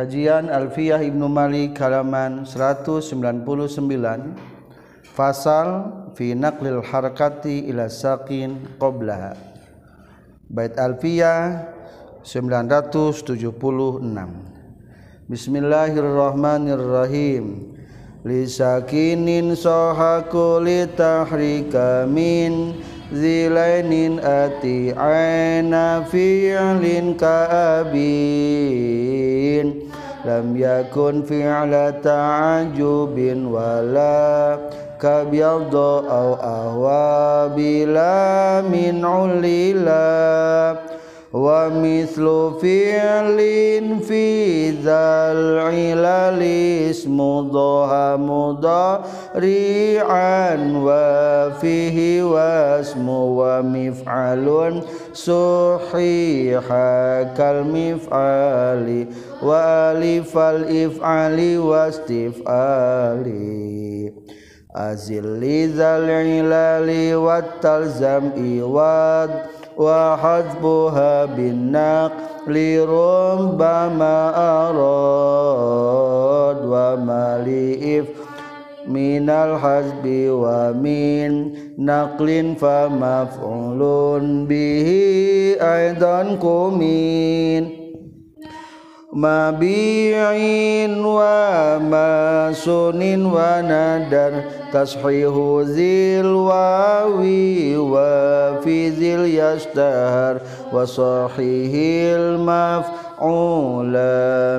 Kajian Alfiyah Ibnu Malik halaman 199 Fasal fi naqlil harakati ila sakin qablaha Bait Alfiyah 976 Bismillahirrahmanirrahim. Li sakinin soha kuli tahrika min zilainin ati aina fi'lin ka'abin لم يكن فعل تعجب ولا كبيض أو أهوى بلا من عللا ومثل فعل في ذا العلل اسم ضها مضارعا وفيه واسم ومفعل صحيح كالمفعل وألف الإفعال واستفعال. أزل ذا العلل والتلزم إيواد. azil li dzal ilali wat talzam iwad وحذبها بالنقل ربما أراد وما لإف من الحزب ومن نقل فمفعول به أيضا كمين mabi'in wa masunin wa nadar تصحيح ذي الواو وفي ذي يشتهر وصحيح المفعول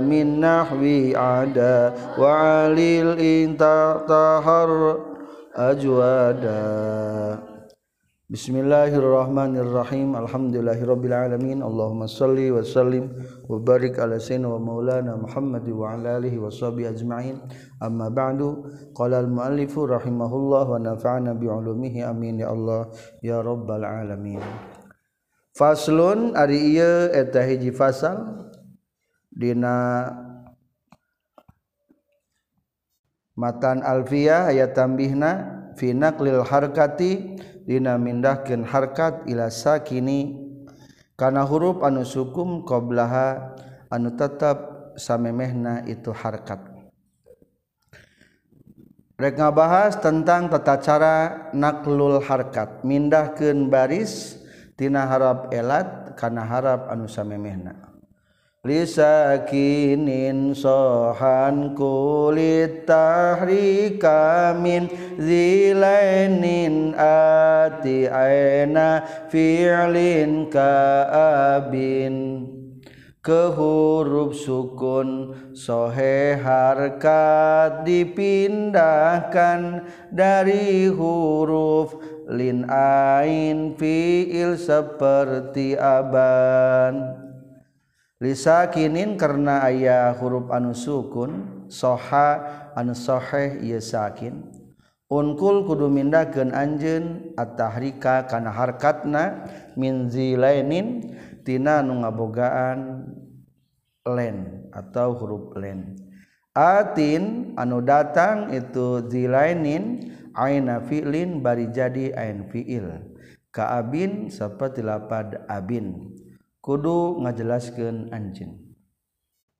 من نحو عدا وعليل إن تطهر أجوادا. Bismillahirrahmanirrahim Alhamdulillahirabbil alamin Allahumma shalli wa sallim wa barik ala sayyidina wa maulana Muhammad wa ala alihi wa sahbihi ajma'in amma ba'du qala al muallif rahimahullah wa nafa'ana bi ulumihi amin ya Allah ya rabbal alamin Faslun ari ieu eta hiji fasal dina matan alfiyah ayat tambihna fi naqlil harkati dina mindahkeun harkat ila sakini. Kana huruf anu sukum qablaha anu tetap samemehna itu harkat. Rek ngabahas tentang tata cara naklul harkat. Mindahkeun baris tina harap elat kana harap anu samemehna. Lisakinin sohan kulit tahrika min zilainin ati aina fi'lin ka'abin. Ke huruf sukun sohe harkat dipindahkan dari huruf lin ain fi'il seperti aban lisakinin karena ayah huruf anu sukun soha anu soheh ieu sakin. Unkul kudu mindakeun anjeun at-tahrika kana harkatna min zilainin tina nu ngabogaan len atau huruf len. Atin anu datang itu zilainin aina fi'lin bari jadi ain fi'il. Ka'abin seperti lapad abin. kudu ngajelaskan anjing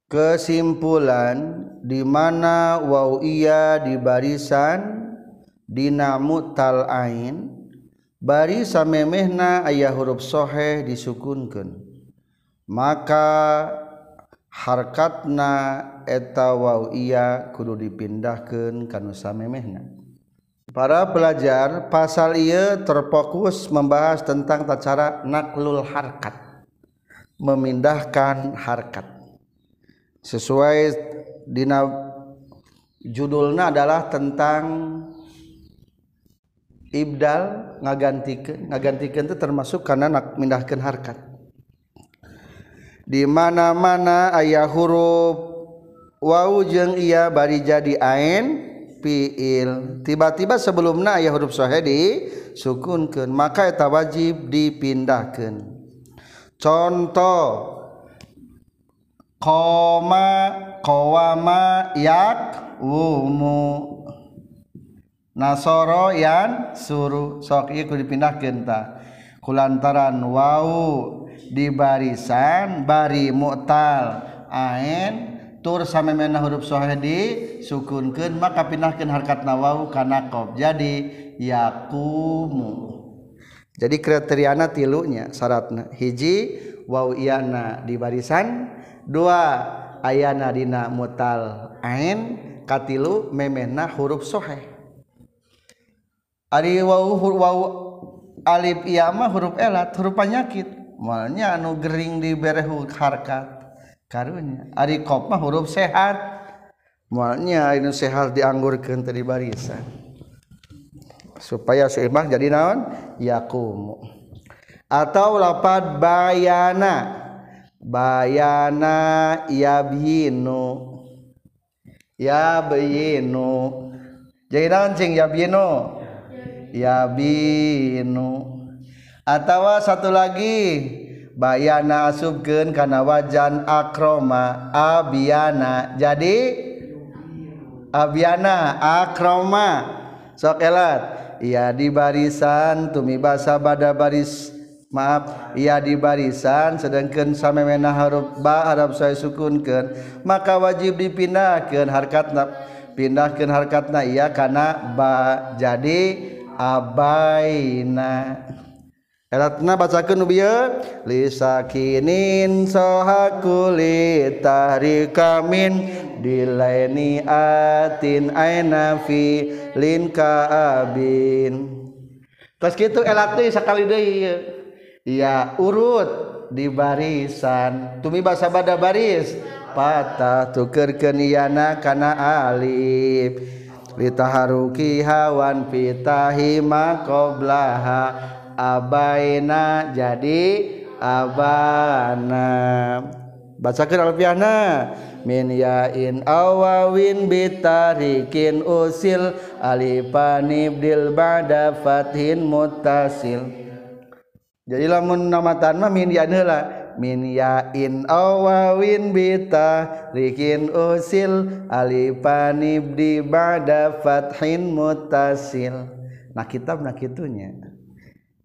kesimpulan dimana Wow iya di barisan Dinamu talain bari memehna ayah huruf soheh disukunkan maka harkatna eta Wow iya kudu dipindahkan kanusa memehna. Para pelajar pasal ia terfokus membahas tentang tata cara naklul harkat. Memindahkan harkat. Sesuai dina judulnya adalah tentang ibdal ngagantikan ngagantikan itu termasuk karena nak mindahkan harkat. Di mana-mana ayah huruf wau iya bari jadi ain fiil. Tiba-tiba sebelumnya ayah huruf sahih sukunkan maka eta wajib dipindahkan contoh. Koma kowama yak wumu. Nasoro yan suruh. Sok ieu dipindahkeun ta. Kulantaran wau di barisan bari mu'tal. Ain tur samemena huruf sohedi sukunkeun maka pindahkeun harkat nawau kana qaf jadi yakumu. jadi kriteriana tilunya syaratna. Hiji waw iana di barisan. Dua ayana dina mutal ain. Katilu memehna huruf sohe ari waw waw alif iama huruf elat huruf penyakit malnya anu gering di berehu harkat. Karunya ari kop mah huruf sehat. Malnya anu sehat dianggurkeun tadi barisan. supaya seimbang jadi naon? Yakumu atau lapad bayana. Bayana yabinu yabinu jadi naon cing? Yabinu yabinu atau satu lagi. Bayana asubkeun kana wajan akroma. Abiana. Jadi? Abiana akroma. Sok elat. ia di barisan tumi basa bada baris. Maaf ia di barisan sedangkan samemena huruf ba harap saya sukunkan. Maka wajib dipindahkan harkatna pindahkan harkatna ia karena ba jadi abaina. Eratna bacakeun nu bieu lisakinin sahakuli tahrikamin dilaini atin aina fi lin kaabin. Tos kitu elat teh sakali deui Ya urut di barisan. Tumi basa bada baris patah tukeurkeun iana kana alif. Litaharuki hawan fitahi maqoblaha abaina jadi abana. Bacakeun alfiana min yain awawin bitarikin usil. Alifan ibdil ba'da fathin muttasil. Jadi lamun namatan mah min yain heula min yain awawin bitarikin usil. Alifan ibdi ba'da fathin muttasil. Nah kitab nah kitunya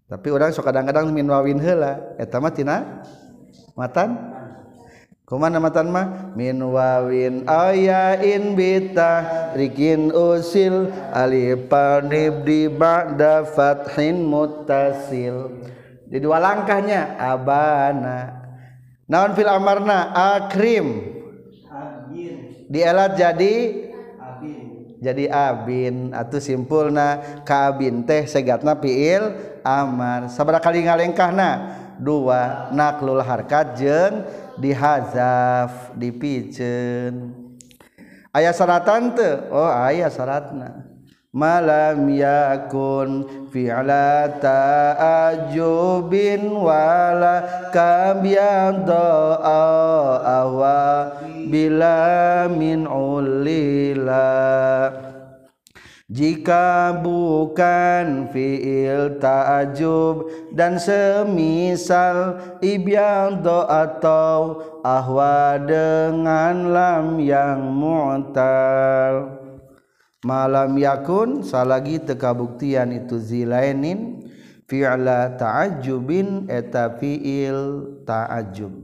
tapi orang sok kadang-kadang minwawin heula. Eta mah tina matan? Kumana matan mah? Minwawin ayain bita rikin usil. Alifan ibdi ba'da fathin muttasil. Di dua langkahnya abana. Naon fil amarna? Akrim. Di elat jadi jadi Abin atau simpulna kabin teh segatna piil amar. Sabara kali ngalengkahna? Dua naklul harkat jeng dihazaf dipijen ayah syaratan teu? Oh ayah syaratna malam yakun fi'la ta'ajubin wala kabyadha awa bila min ulila. Jika bukan fiil ta'ajub dan semisal ibyadho atau ahwa dengan lam yang mu'tal malam yakun salagi tekabuktian itu zilainin fi'la ta'ajubin eta fiil ta'ajub.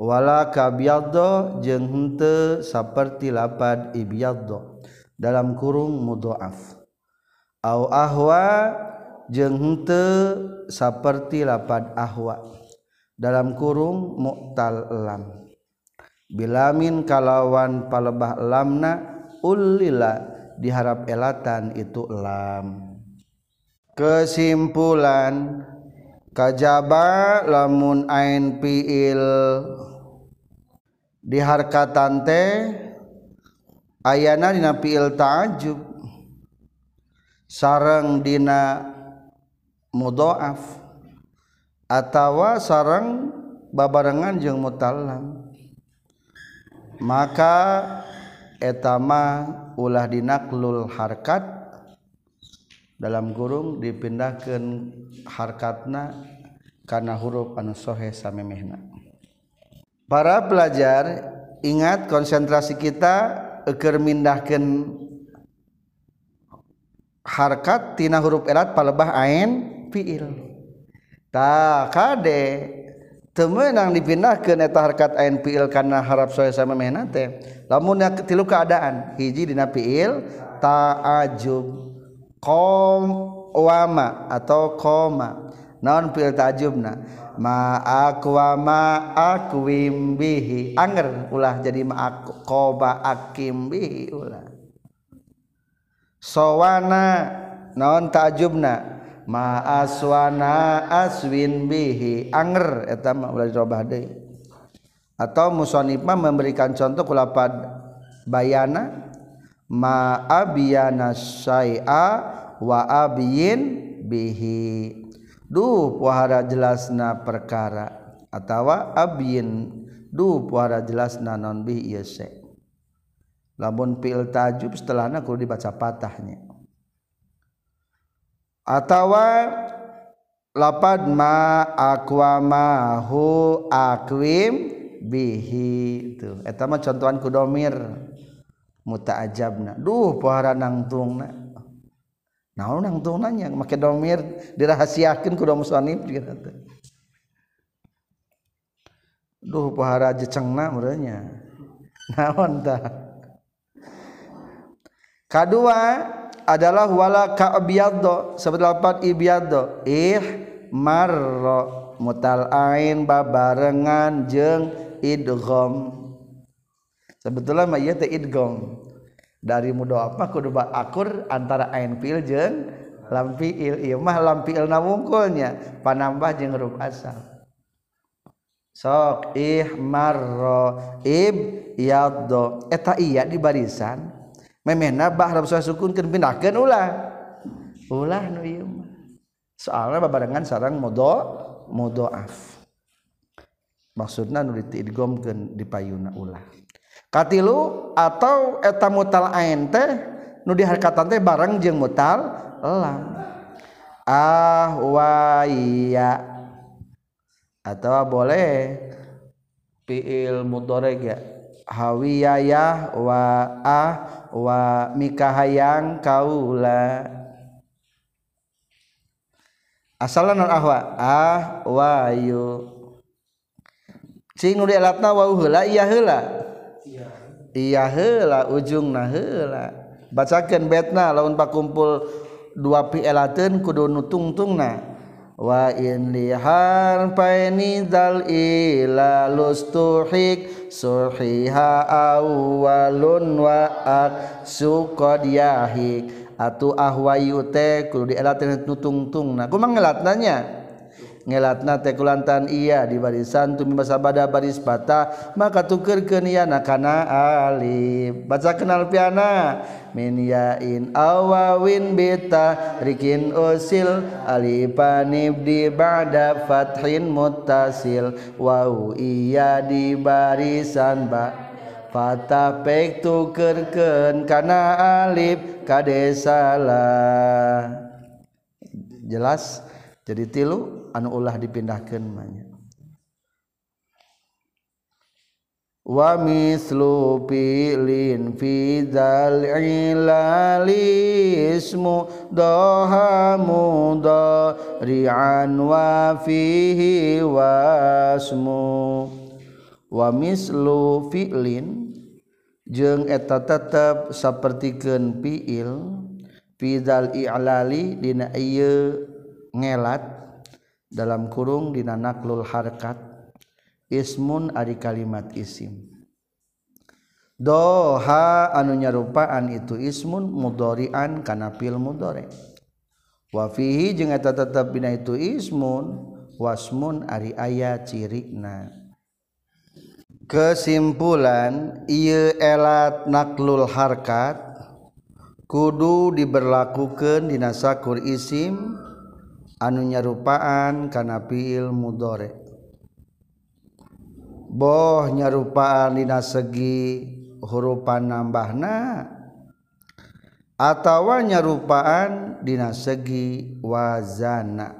Wala kabyadho jeung henteu saperti lapad ibyadho dalam kurung mudhoaf au ahwa jeung henteu saperti lapad ahwa. Dalam kurung mu'tal lam bilamin kalawan palebah lamna ulila diharap elatan itu lam kesimpulan kajaba lamun ain fiil diharkatan teh ayana dina fiil ta'ajub. Sareng dina mudhaaf atawa sareng babarengan jeung mutallam. Maka etama ulah dinaklul harkat. Dalam gurung dipindahkan harkatna karena huruf anu sohe samemehna. Para pelajar ingat konsentrasi kita eker mindahkan harkat tina huruf erat palebah ain fiil. Tak kade temenang dipindah ke neta harkat NPL karena harap saya sama menate lamun tilu keadaan hiji dina fiil ta'ajub kom wama atau koma naon fiil ta'ajubna? Ma aqwa aqwim bihi. Anger ulah jadi ma aqoba akim bihi ulah. Sowana naon ta'ajubna? Aswana aswin bihi. Anger atau musonifah memberikan contoh kulapad bayana. Maabiyana syai'a wa abiyin bihi. Duh wahara jelasna perkara. Atau abiyin duh wahara jelasna non bihi lamun pil tajub setelahnya kudu dibaca patahnya atawa lapad ma aqwamahu aqwim bihi. Tuh eta mah contohan ku domir. Mutaajabna duh pohara nangtungna. Naon nangtungna nya? Make domir dirahasiakeun ku musannif gitu duh pohara jecengna meureunnya naon tah? Kadua adalah wala ka'biyaddo. Sebelapan ibiyaddo. Ih marro. Mutal ain babarengan jeng idgham. Sebetulnya mah ieu teh idgham. Dari mudo apa kudu akur antara ain fil jeung lam fiil. Ieu mah lam fiil na wungkulnya panambah jeung huruf asal. Sok ih marro ib yaddo. Eta iya di barisan memena bah Arab Saha sukun keur pindahkeun ulah. Ulah nu ieu mah. Soalna babarengan sareng modo modoaf. Maksudna nu diidgomkeun di payuna ulah. Katilu atau eta mutal ain teh nu diharkatan teh bareng jeung mutal elang. Ahwaya atau boleh fiil mudhari ya hawiyah wa ah wa mikahayang kaula. Asalna non ahwa. Ah wayu cing nu dialatna wa heula iya heula? Iya. Heula ujungna heula. Bacakeun betna lamun pakumpul dua pielateun kudu nutungtungna wain lihar painidal ila lustuhik suhiha awalun wa ak sukod yahik atu ahwayu teh kudu dielatin nutungtung nah kumang ngelatnanya? Ngelatna teh kulantan iya di barisan tumi bada baris patah maka tukerkeun ieu kana alif. Baca kenal piana. Min yain awawin beta rikin usil alifan di ba'da fathin muttasil. Wau iya di barisan ba Fatah pek tukerkeun kana alif kade salah. Jelas? Jadi tilu anu ulah dipindahkan manya. Wa mislu filin fi dzal ilali ismu mudo dari'an wa fihi wasmu wa mislu fi'lin jeung eta tetep sapertikeun fi'il fi zal ilali dina ieu ngelat dalam kurung dinanaklul harkat ismun ari kalimat isim. Doha anu nyarupaan itu ismun mudorian kana fil mudore. Wa fihi jeung eta tetep dina itu ismun wasmun ari aya cirina kesimpulan ieu elat naklul harkat kudu diberlakukeun dina sakur isim anunyarupaan kanapil mudore boh nyarupaan dina segi hurupan nambahna atawa nyarupaan dina segi wazana.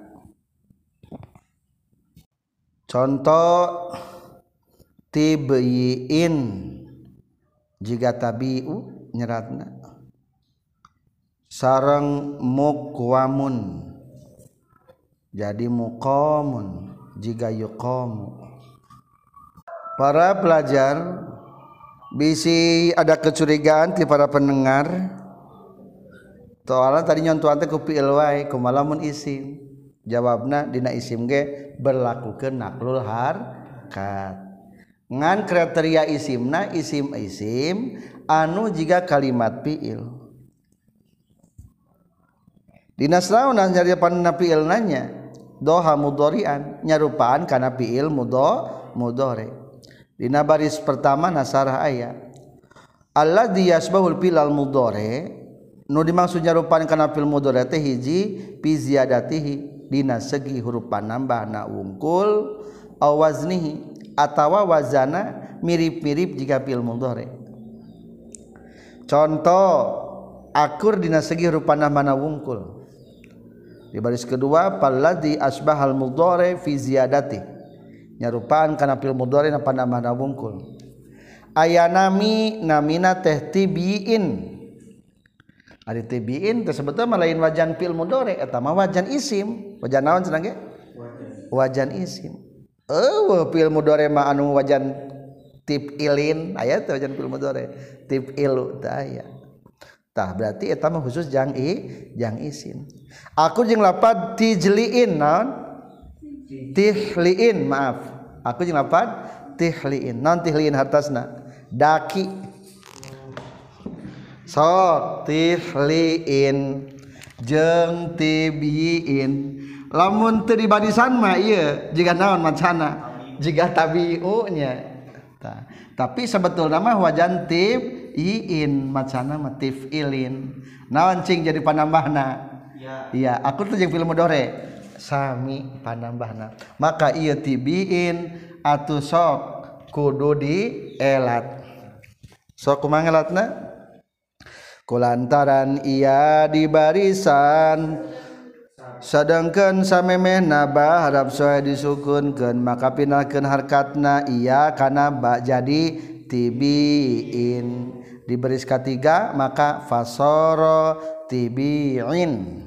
Contoh tibyin jika tabiu nyeratna. Sarang mukwamun. jadi muqamun jika yuqamu. Para pelajar bisi ada kecurigaan di para pendengar. Soalnya tadi nyontuan teh ku fi'il wae kumalamun isim. Jawabna dina isim ge berlakukeun naklul harkat. Ngan kriteria isimna isim isim anu jika kalimat fi'il dina sauna nyari pan fi'il nanya doha mudorian nyarupaan kana fiil mudo mudhari dina baris pertama nasarah ayat alladzi yasbahul filal mudhari nu dimaksud nyarupaan kana fil mudhari teh hiji fi ziyadatihi dina segi huruf panambahna wungkul aw waznihi atawa wazana mirip-mirip jika fil mudhari contoh akur dina segi huruf panambahna wungkul. di baris kedua palladzi asbahal mudhari fi ziyadati. Nyarupaan kana fil mudhari na panamana wungkul ayanami namina teh tibiin. Ari tibiin teh sebetulnya lain wajan fil mudhari eta mah wajan isim. Wajan naon cenah ge? Wajan isim. Eueuh fil mudhari mah anu wajan tip ilin. Aya teh wajan fil mudhari tip ilu teh aya. Tah berarti eta mah khusus jang i jang isim aku jeung lapad tijliin naon? Tihliin maaf. Aku jeung lapad tihliin non tihliin hartasna? Daki. Sok tihliin jeung tibiin. Lamun teu di barisan mah ieu jika naon macana jika tabiu nya tapi sebetulnya mah wajan tib iin macana matif ilin. Naon cing jadi panambahna? Iya aku tuh jeung film dore. Sami panambahna. Maka ieu tibiin atuh sok kudu di elat sok kumaha elatna kulantaran ia di barisan. Sedangkan samemeh naba harap soe disukunkan maka pinalkan harkatna iya karena bak jadi tibiin di baris ketiga maka fasoro tibiin.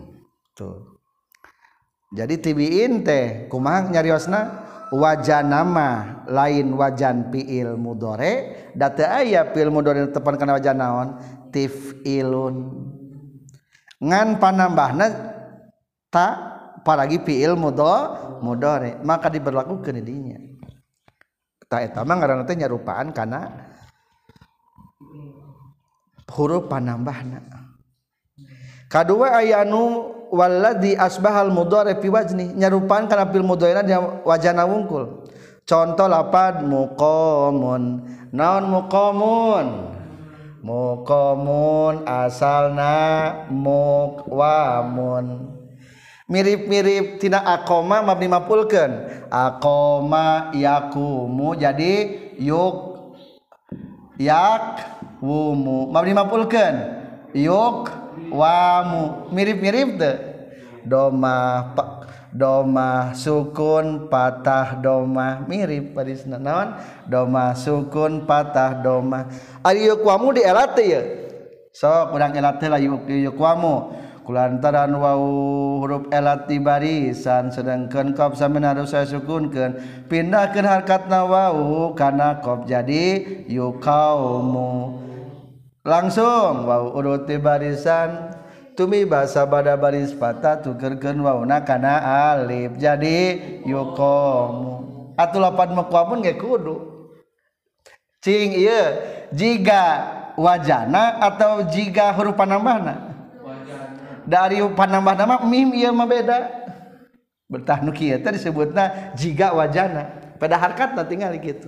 Jadi tibiin teh kumang nyariosna? Wajan nama lain wajan piil mudore. Data ayah piil mudore tepan kana wajan naon? Tifilun. Ngan panambahna tak paragi piil mudo mudore. Maka diberlakukan dinya tak eta mah ngaranna teh nyarupaan kana huruf panambahna. Kedua ayanu walladzi asbahal mudhari fi wajni nyarupan kana fil mudhari wajana wungkul. Contoh lapad muqamun naon muqamun muqamun asalna muqwamun. Mirip-mirip tina akoma mabni mapulkeun. Akoma yakumu jadi yuk yak wumu. Mabni mapulkeun? Yuk wamu. Mirip-mirip teh doma doma sukun patah doma mirip parisna naon? Doma sukun patah doma ari yuk wamu di elat teh ya? Sok urang elat teh lah yuk yuk wamu. kulantaran wau huruf elat di barisan sedangkan qaf sampean harus saya sukunkan. Pindahkan harkatna wau kana qaf jadi yukaumu. Langsung wau urut di barisan. Tumi bahasa pada baris patah tukerkeun wauna kana alif jadi yukomu atuh lapan mekwa pun ge kudu. Cing iya. Jika wajana atau jika huruf panambahna? dari panambah nama mim ieu mah beda. Bertah nu kieu teh disebutna jiga wajana pada harkatna tinggal kitu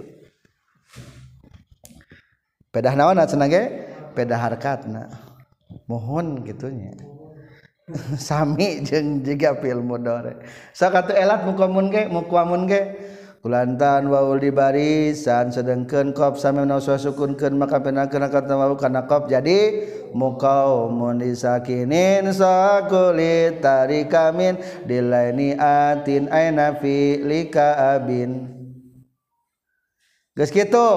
pedah naon cenah ge? Pedah harkatna. Mohon gitunya sami jeung jiga fil mudore sok atuh elat mukamun ge mukamun ge. kulantan waul di barisan sedengkeun kop sami naswa sukunkeun maka penakeun kata wau kana kop. Jadi muqaumun disakinin sakulit tarikamin dilaini atin aina fi lika abin. Geus kitu.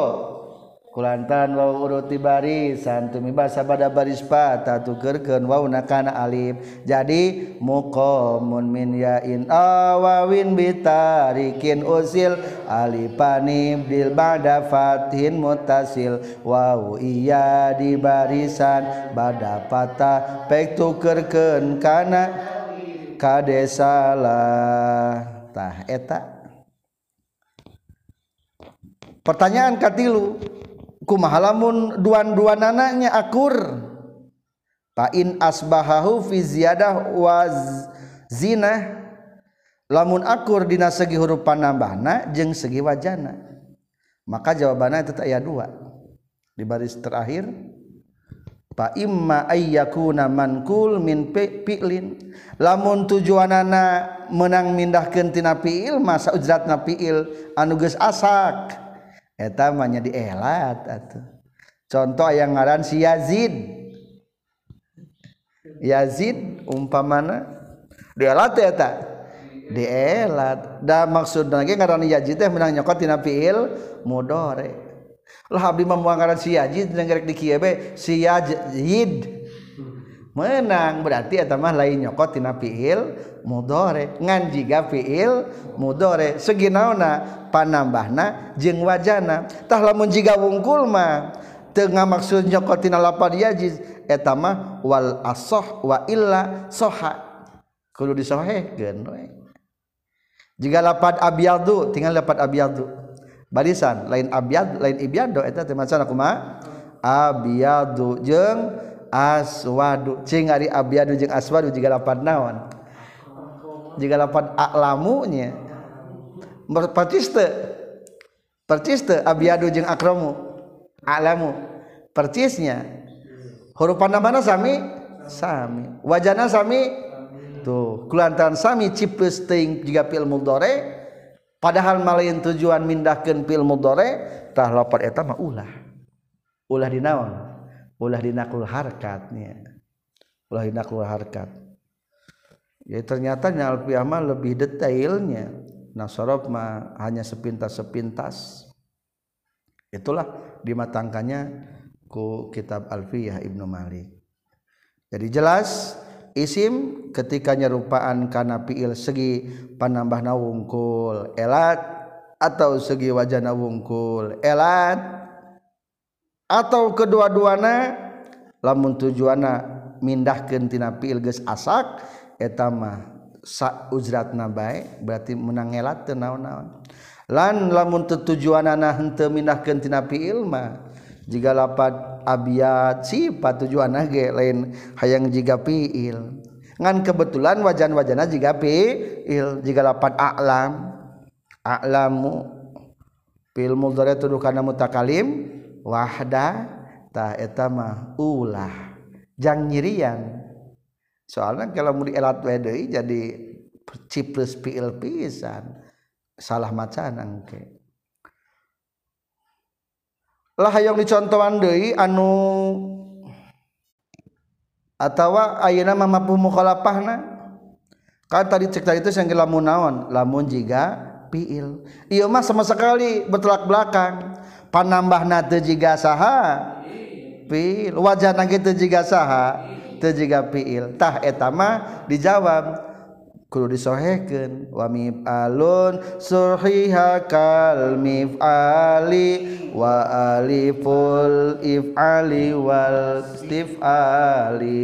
Kulantan wa uruti barisan tumi basa pada baris pata tukerkeun wa nakana alif. Jadi muqamun min yain awawin bitarikin usil alifani bil ba'da fathin mutasil wa iya di barisan bada patah pek tukerkeun kana kade salah tah eta. Pertanyaan katilu kumahalamun duan-duan anaknya akur. Pain asbahahu fi ziyadah wa zina lamun akur dina segi huruf panambahna jeung segi wajana maka jawabannya itu ayat dua. Di baris terakhir fa imma ayyakuna mankul min fi'lin lamun tujuanana menang mindahkeun tina fi'il masa ujratna fi'il anu geus asak. eta mah etamanya dielat atuh. Contoh yang ngaran si Yazid. Yazid umpamana dielat eta? Tak dielat da maksud lagi ngaran Yazid teh menang nyokot dina fiil mudore. Lah abdi mah ngaran si Yazid dengerek di kieu be si Yazid. menang berarti mah lain nyokot tina fiil mudore. Ngan jiga fiil mudore. Segi naona panambahna jeung wajana. Tah lamun jiga wungkul mah teu ngamaksud nyokot tina lapan yajiz eta mah wal asoh wa illa soha. Kudu disohehkeun we. Jika lapad abyadu tinggal lapad abyadu barisan lain abyad lain ibyado eta teh macan kumaha abyadu jeung aswadu. Cing ari abyadu jeung aswadu jiga lapan naon? Jiga lapan aklamunya. Percis teu percis teu abyadu jeung akramu alamu percisnya hurufanna mana sami? Sami. Wajana sami? Tuh kulantaran sami cipeus teuing jiga fil mudhari padahal malain tujuan mindahkeun fil mudhari tah lapan eta mah ulah. Ulah dinaon ulah dinakul harkatnya ulah dinakul harkat. Ya ternyata alfiah mah lebih detailnya. Nah sorof mah hanya sepintas-sepintas. Itulah dimatangkannya ku kitab alfiyah Ibnu Malik. Jadi jelas isim ketika nyerupaan kana fiil segi panambah wungkul elat atau segi wajana wungkul elat atau kedua-duana lamun tujuana mindahkentina pilges asak etama ujrat nabai berarti menangelat naon-naon. Lan lamun tujuan anak hente mindahkentina ilma jika lapat abiat sifat tujuan ge lain hayang jika piil ngan kebetulan wajan-wajana jika piil jika lapat a'lam. A'lamu piil mudhari tuduh karena mutakalim. Wahdamah ulah. Jangan nyirian. Soalnya kalau mau dielat WD jadi ciplus PL pisan. Salah macan angke. Lah yang dicontohan deui anu atawa ayeuna mah mampu mukhalafahna kan tadi cek itu yang lamun naon? Lamun jiga piil. Iya mah sama sekali bertolak belakang panambah na teu saha? Fiil wajah na kitu saha? Teu fiil tah eta mah dijawab kudu disohehkeun wa mif'alun surhiha kal mif'ali wa aliful if'ali wal istif'ali.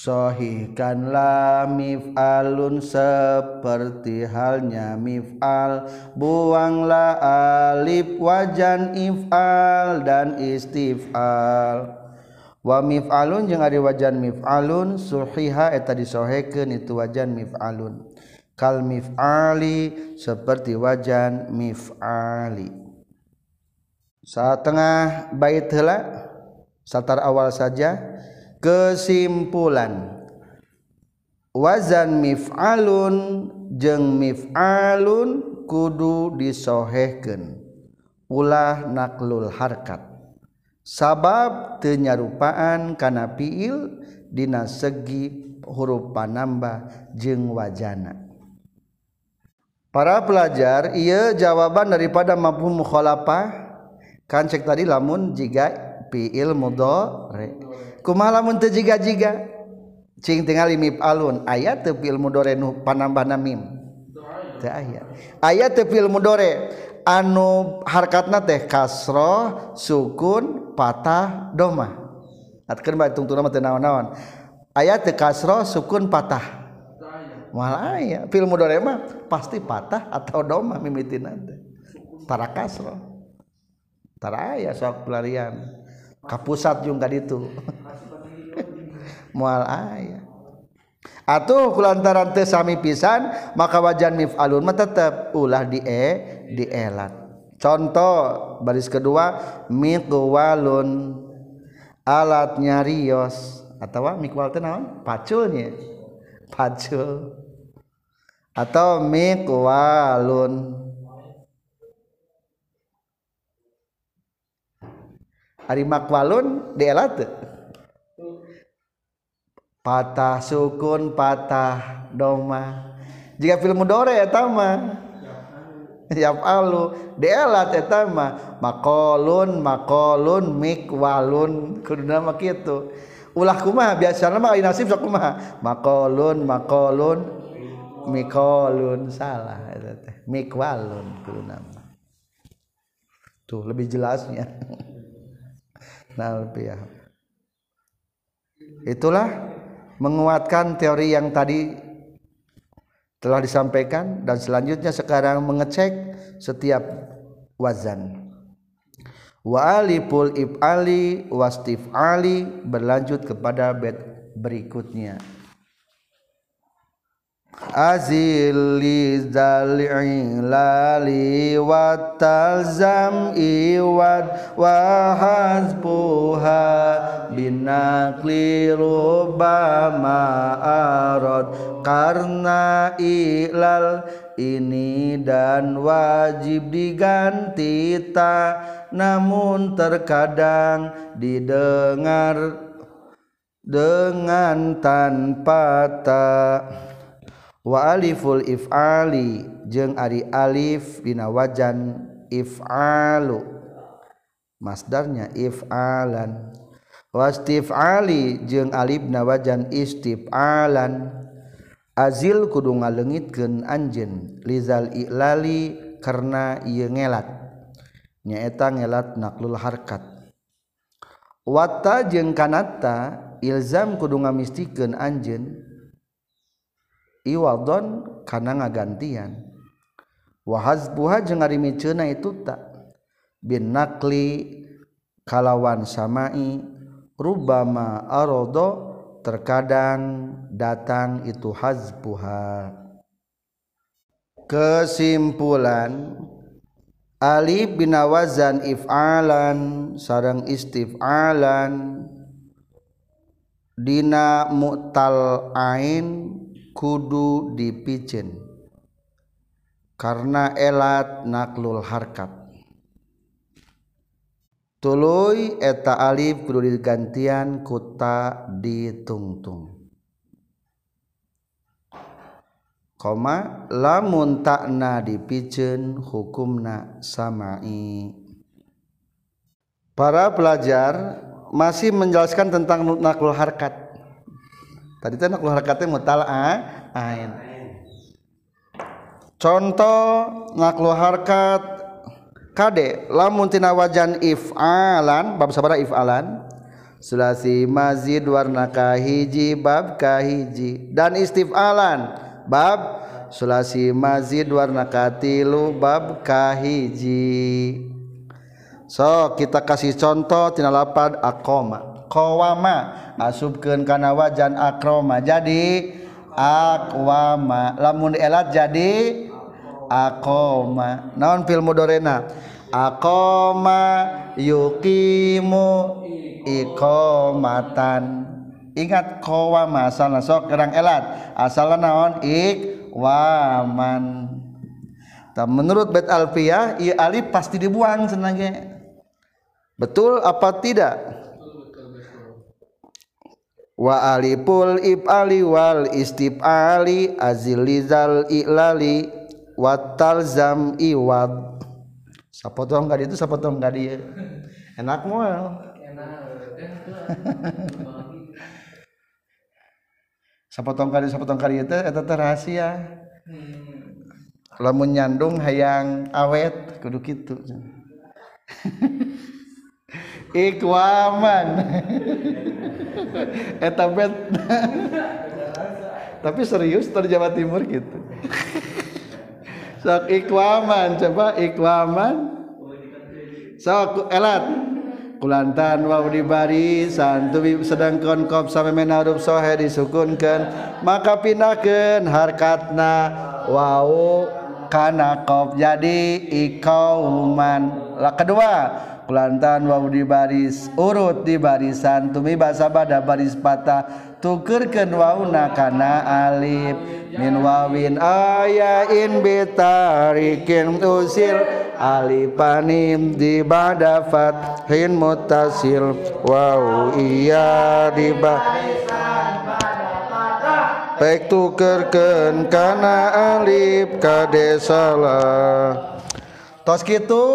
Sohikanlah mif'alun seperti halnya mif'al. Buanglah alif wajan if'al dan istif'al. Wa mif'alun jeung ari wajan mif'alun suhiha eta disohekeun itu wajan mif'alun. Kal mif'ali seperti wajan mif'ali. Satengah bait heula? Satar awal saja kesimpulan. Wazan mif'alun jeung mif'alun kudu disohehkeun. Ulah naklul harkat. Sabab tenyarupaan kana fiil dina segi huruf panambah jeung wajana. Para pelajar ia jawaban daripada mampu mukhalafah. Kan cek tadi lamun jika fiil mudhari. kumalamun teu jiga-jiga. Cing tinggal mim alun ayat teu fi'il dore nu panambahna mim. Teu aya. Ayat teu fi'il dore anu harkatna teh kasroh sukun patah domah. Atkeun bae tungtuna mah teu naon-naon. Ayat teu kasroh sukun patah. Moal aya. Fil mudhari mah pasti patah atau domah mimitina teh. Tara kasroh. Tara aya sok pelarian. Kapusat jeung ka ditu. moal aya. Atuh kulantaran teu sami pisan maka wajan mif'alun mah tetep ulah di e di elat contoh baris kedua miqwalun alat nyarios. Atau mikwal teh naon? Paculnya pacul. Atau mikwalun hari makwalun dielat patah sukun patah doma. Jika film mudore ya tama. Yafalu dielat eta mah makolun makolun mikwalun. Kudu nama kitu. Ulah kumaha? Biasana mah nasib sok kumaha? Makolun makolun mikolun. Salah mikwalun kudu nama. Tuh lebih jelasnya. Nah lebih ya. Itulah menguatkan teori yang tadi telah disampaikan dan selanjutnya sekarang mengecek setiap wazan. Wa aliful if'ali wastif ali berlanjut kepada bed berikutnya Azili zal'ilali wa talzam iwad wa hasbuha binakli rubama arad karena ilal ini dan wajib diganti ta. Namun terkadang didengar dengan tanpa tak wa aliful if'ali jeung ari alif dina wajan if'alu. Masdarnya if'alan. Wastif'ali jeung alif na wajan istif'alan. Azil kudu ngaleungitkeun anjeun lizal ilali karena ieu ngelat. Nyaeta ngelat naklul harkat. Wata jeung kanata ilzam kudu ngamistikeun anjeun iwadon kana ngagantian. Wa hazbuha jeung ari miceuna itu tak bin nakli kalawan samai rubama arado terkadang datang itu hazbuha kesimpulan alif binawazan if'alan sarang istif'alan dina mu'tal ain kudu dipicen karena elat naklul harkat. Tuluy eta alif kudu digantian kuta ditungtung. Koma lamun takna dipicen hukumna samai. Para pelajar masih menjelaskan tentang naklul harkat tadi teh nak hakatnya mutal ain. Contoh naklu harkat kade lamun tina wajan if'alan bab sabara if'alan sulasi mazid warna kahiji bab kahiji dan istif'alan bab sulasi mazid warna katilu bab kahiji. So kita kasih contoh tina lapad akoma qawama asubkeun kana wajan akroma jadi akwama. Lamun elat jadi akoma naon fil mudorena? Akoma yukimu ikomatan ingat qawama asalna sok kerang elat. Asalna naon? Ikwaman menurut bet alfiyah i alif pasti dibuang senangnya. Betul apa tidak wa alipul ibali wal istibali azilizal ilali watal zam iwad sapotong kali itu sapotong kali enak moal sapotong kali sapotong kali itu itu rahasia. Lamun nyandung hayang awet kudu gitu ikwaman. Eta bet. Tapi serius terjawa Timur gitu sok ikwaman coba ikwaman. Sok elat. Kulantan wau di barisan tubi sedang konkop sampai menarup sohe disukunkan. Maka pindahkan harkatna wau kana kop jadi ikauman. Lah kedua kulantan wau di baris urut di barisan tumi basa bada baris patah tukerken wauna kana alif. Min wawin ayain bitarikin usil. Alipanim di badafat hin mutasil. Wow iya di ba Pek tukerken kana alif kade salah tos kitu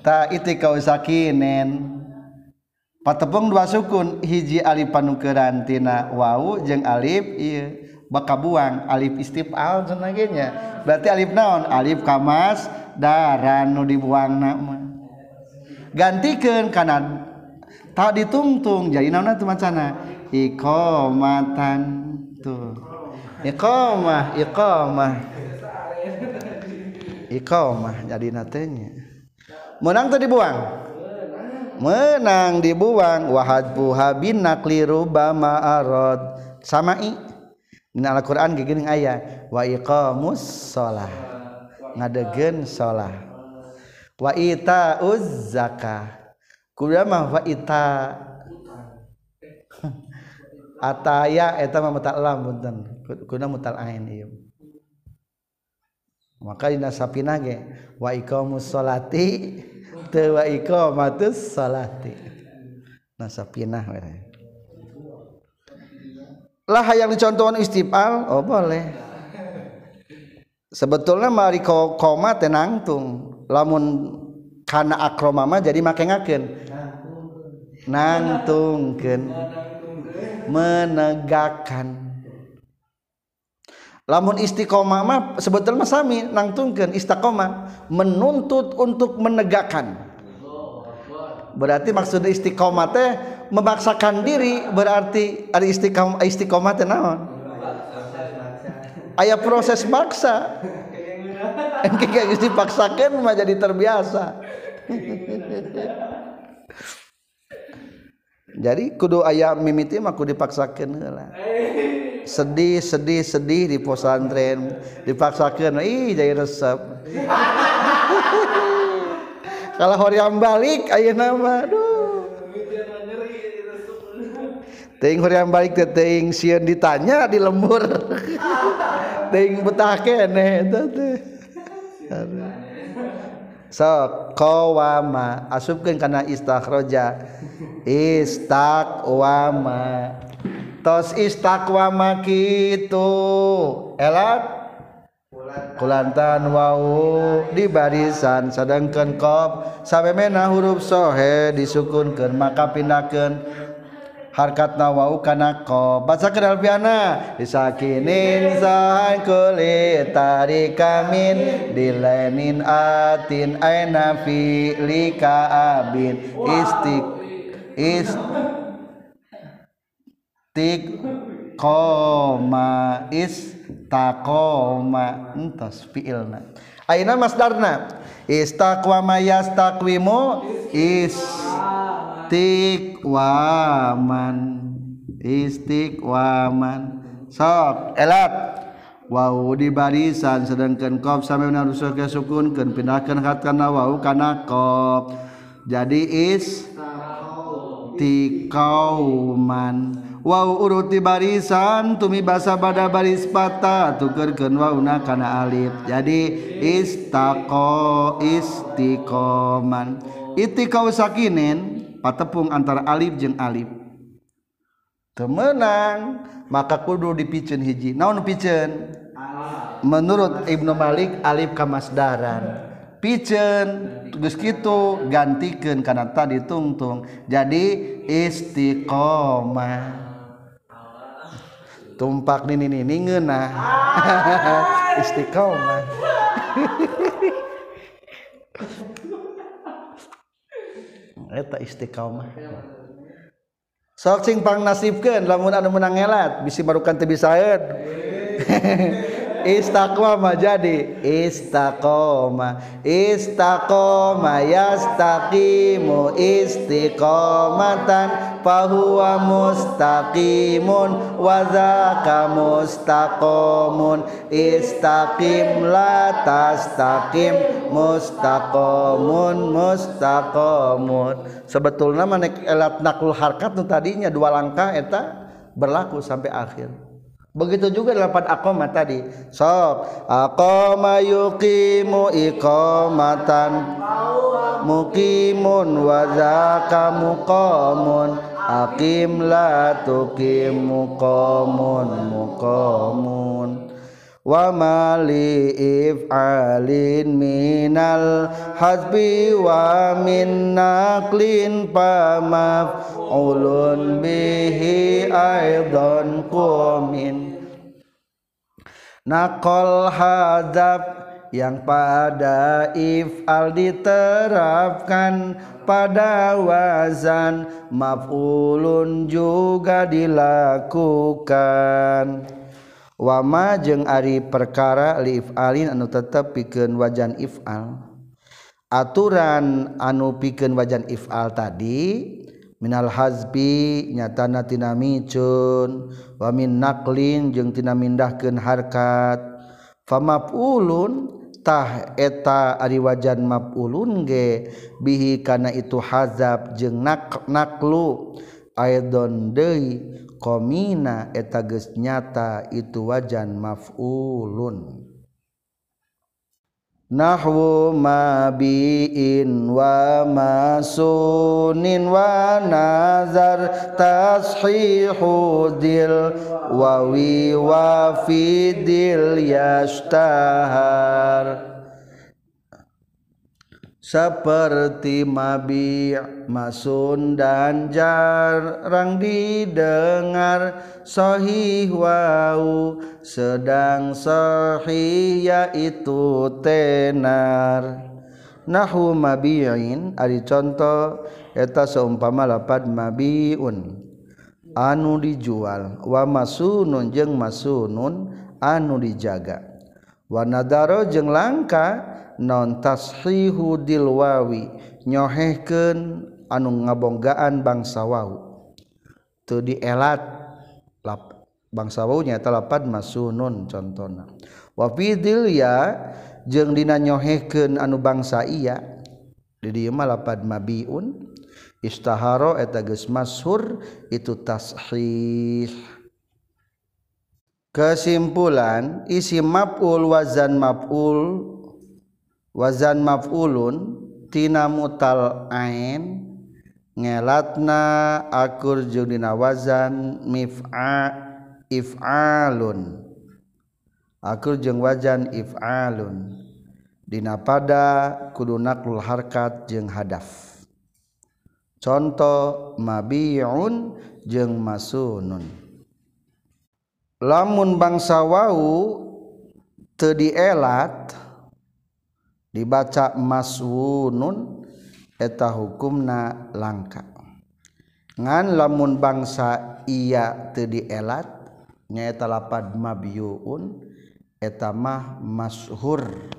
ta iti kau sakinen. Patepung dua sukun hiji alif panukeran tina wau jeung alif ieu baka buang alif istifal cenah nya berarti alif naon? Alif kamas daran nu dibuang nama gantikeun kana tak ditungtung jadi naonna teu macana? Iqamatan tuh. Iqamah iqamah. Iqamah jadi natenya menang tuh dibuang? Menang dibuang. Wahad buha bin nakli rubama arad samai Ini Al-Quran gini ayat wa iqamus sholah. Ngadegen sholah. Wa ita uz zakah. Kuda mah wa ita. Ataya eta mah mutal punten. Kuna mutal ain maka dina sapina ge wa iqamus sholati tewa iqamatus salati. Nasapinah lah yang dicontohkan istifal oh boleh. Sebetulnya mari koma tenangtung lamun karena akromama jadi make ngaken nangtungken menegakkan lamun istiqomah mah sebetulnya sami nangtungkeun istiqomah menuntut untuk menegakkan. Berarti maksud istiqomah teh memaksakan diri berarti ada istiqomah istiqomah teh naon? Aya proses maksa. Engke geus dipaksakeun mah jadi terbiasa jadi kudu ayam mimiti mah kudu dipaksakan lah sedih sedih sedih di pesantren. Dipaksakan ih jadi resep. Kalau hoream balik ayo nama aduh. Ting hoream balik ke ting sieun ditanya di lembur. ting betah kene teh. so qawama asupkeun kana istakhraja istaqwama tos istaqwama kitu. Elat? Kulantan wau di barisan. Sedangkan qaf mena huruf sohe disukunkeun maka pindahkeun harkat nawau kana kop baca kenal piana. Disakinin sahan kulit tarik kamin. Dilenin atin aina fi lika abin. Istik istik tik koma. Istakoma entos fiilna. Aina masdarna. Istaqwama yastaqwimu istiqwaman. Istiqwaman. Sok elak. Wow di barisan sedangkan qaf sami narusuh ke sukunkeun pindahkeun khat kana wau kana qaf jadi is tiqauman Wow uruti barisan tumi basa bada baris patah tukerkeun wauna kana alif. Jadi istaqo istiqoman. Itikau sakinin patepung antara alif jeung alif. Temenang maka kudu dipicen hiji. Naon picen? Menurut Ibnu Malik alif kamasdaran picen geus kitu gantikeun kana tadi tungtung. Jadi istiqomah. Tumpak nini nini ngeunah. Istiqomah. eta istiqomah. Sok cing pang nasibkeun lamun anu menang ngelat bisi barukan teu bisaeun Istaqomah jadi. Istaqoma istaqoma yastaqimu istiqomatan. Fahuwa mustaqimun wa mustaqomun istaqim la tastaqim. Mustaqomun mustaqomun sebetulnya manek elat nakul harkat tadinya dua langkah eta berlaku sampai akhir Begitu juga dapat akoma tadi. Sok akoma yukimu ikomatan mukimun wazaka mukomun akim la tukim mukomun mukomun. Wa mali if'alin minal hasbi wa min naqlin pa maf'ulun bihi aidan qumin naqal hadab yang pada if'al diterapkan pada wazan maf'ulun juga dilakukan wama jeung Ari perkara liif Alin anu tetap piken wajan ifal aturan anu piken wajan ifal tadi Minal Hazbi nyatanatinamicun wamin nalin jeung tina mindahkeun harkat. Famapuluntah eta ari wajan mapulun ge bihi kana itu hazab jeung nak naklu aidon deui komina etages nyata itu wajan maf'ulun. Nahwu ma bi'in wa masunin wa nazar tashihu dil wawi wa fidil yashtahar. Seperti mabi masun dan jarang didengar sahih wau. Sedang sahih yaitu tenar. Nahu mabi'in ari contoh eta seumpama lapad mabiun. Anu dijual wa masunun jeung masunun anu dijaga Wanadaro jeung langka non tashihu dilwawi nyohehkeun anu ngabonggaan bangsa wau. tuh dielat lap bangsa wau nyaeta lapad masunun contohna Wa ya jeung dina nyohehkeun anu bangsa iya jadi malapad mah mabiun. Istaharo eta geus itu tashih. kesimpulan isi maf'ul wazan maf'ul wazan maf'ulun tina mutal ain ngelatna akur jeung dina wazan mif'a if'alun. Akur jeung wazan if'alun. Dina pada kudu naqlul harkat jeung hadaf. Contoh mabiun jeung masunun. lamun bangsa wau teu dielat dibaca maswunun eta hukumna langka. Ngan lamun bangsa iya teu dielat nyaeta lapad mabyuun eta mah mashur.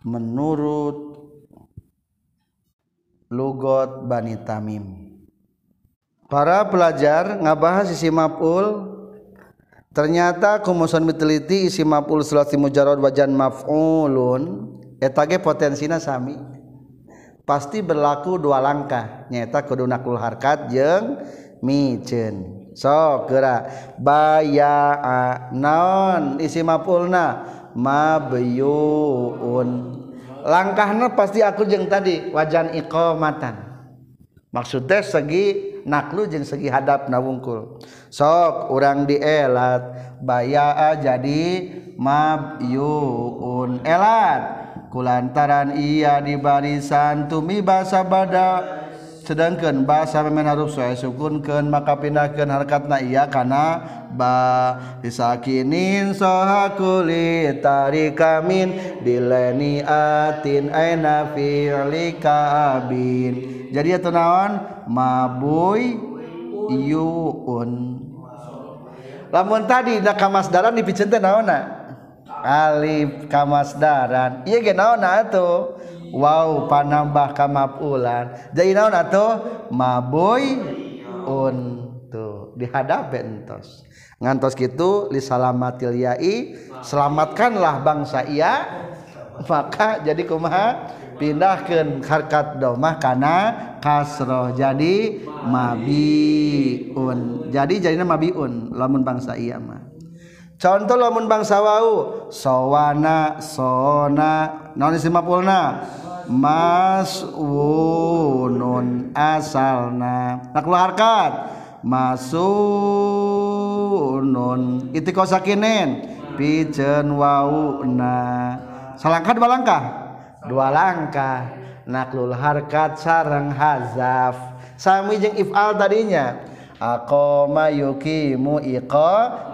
Menurut lugot Bani Tamim. Para pelajar ngabahas sisi maf'ul ternyata kumuson miteliti isi maf'ul sulasi mujarrad wajan maf'ulun eta ge potensina sami. Pasti berlaku dua langkah. Nyata kudu nakul harkat jeung miceun so geura. Baya naon isi maf'ulna mabyuun langkahna pasti aku jeung tadi wajan iqamatan. Maksudnya segi naklu jeung segi hadap na wungkul sok urang dielat. Baya jadi mabyuun elat. Kulantaran ia di barisan tumi bahasa bada. Sedangkan bahasa memen harus saya sukunkan maka pindahkan harkatna iya karena ba. Disakinin soha kulit tarikamin dileni atin aina fi'li abin. Jadi itu naon? Mabuy yuun. Lamun tadi nak kamasdaran dipicen teh naonna alif kamasdaran. Iya ge naonna atuh? Wow panambah kamapulan. Jadi naon atau maboy untuk dihadap entos. Ngantos gitu li salamatil yai selamatkanlah bangsa iya maka jadi kumaha pindahkan harkat domah karena kasroh jadi mabiun. Jadi jadinya mabiun lamun bangsa iya mah. Contoh lamun bangsa wau sowana sona non isi mapulna maswunun asalna. Nak harkat? Masunun. Itiko sakinin pijen salangkah dua langkah dua langkah. Naklul harkat sarang hazaf. Sami jeung if'al tadinya. Aqama yuqimu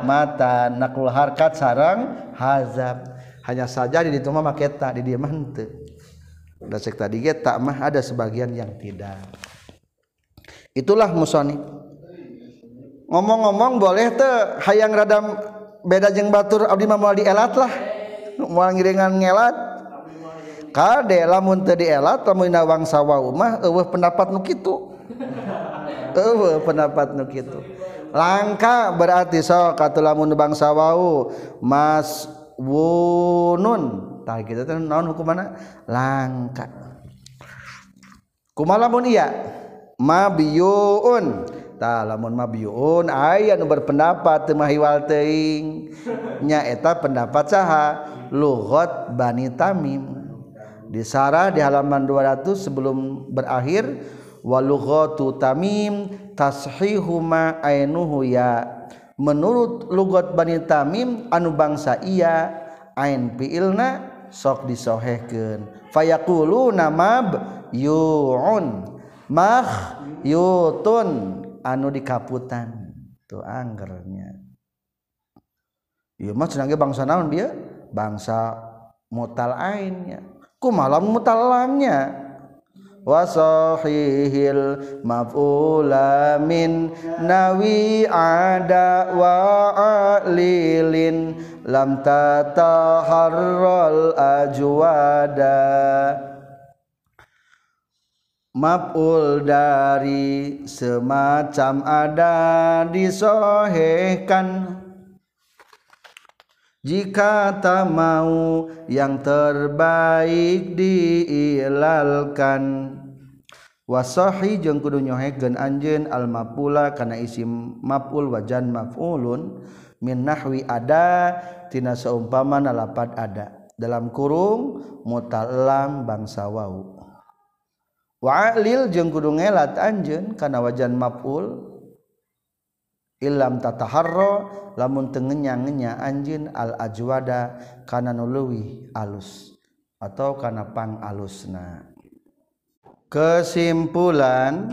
mata naklul harkat sarang hazaf. Hanya saja di ditu mah maketa di dieu mah henteu. Tadi get tak mah ada sebagian yang tidak. Itulah musoni. Ngomong-ngomong boleh tuh hayang radam beda jeng batur abdi mah di elat lah mau ngiringan ngelat kade lamun teu elat lamun nawang sawau mah eueuh pendapat nu kitu. Eueuh pendapat nu kitu. Langka berarti sok atuh lamun bangsa wau mas wunun. Tah kita teh naon hukumana? Langka. Kumaha lamun iya? Mabiyun tah lamun mabiyun aya nu berpendapat teu mahiwal teuing. Nya eta pendapat saha? Lughat bani tamim di Sarah di halaman 200 sebelum berakhir walughatu tamim tashihuma ainuhu ya. Menurut lugat bani tamim anu bangsa iya ain fiilna sok disohehkeun. Fayaqulu namab yu'un. Mah yutun. Anu dikaputan. Tuh anggernya. Ieu mah cenah bangsa naon dia? Bangsa mutal ainnya ku malam mutal lamnya wasahihil maf'ula min nawi ada wa alilin lam tataharral ajwada. Maf'ul dari semacam ada disohehkan jika tak mau yang terbaik diilalkan. Wasahi jeung kudu nyohekeun anjeun al mapula kana isim maf'ul wajan maf'ulun min nahwi ada tina saumpama lapad ada. Dalam kurung mutalam bangsa wau. Wa'lil jeung kudu ngelat anjeun kana wajan maf'ul Ilam tataharro lamun tengenya-ngenya anjin al ajwada kana nuluwi alus atau kana pang alusna. Kesimpulan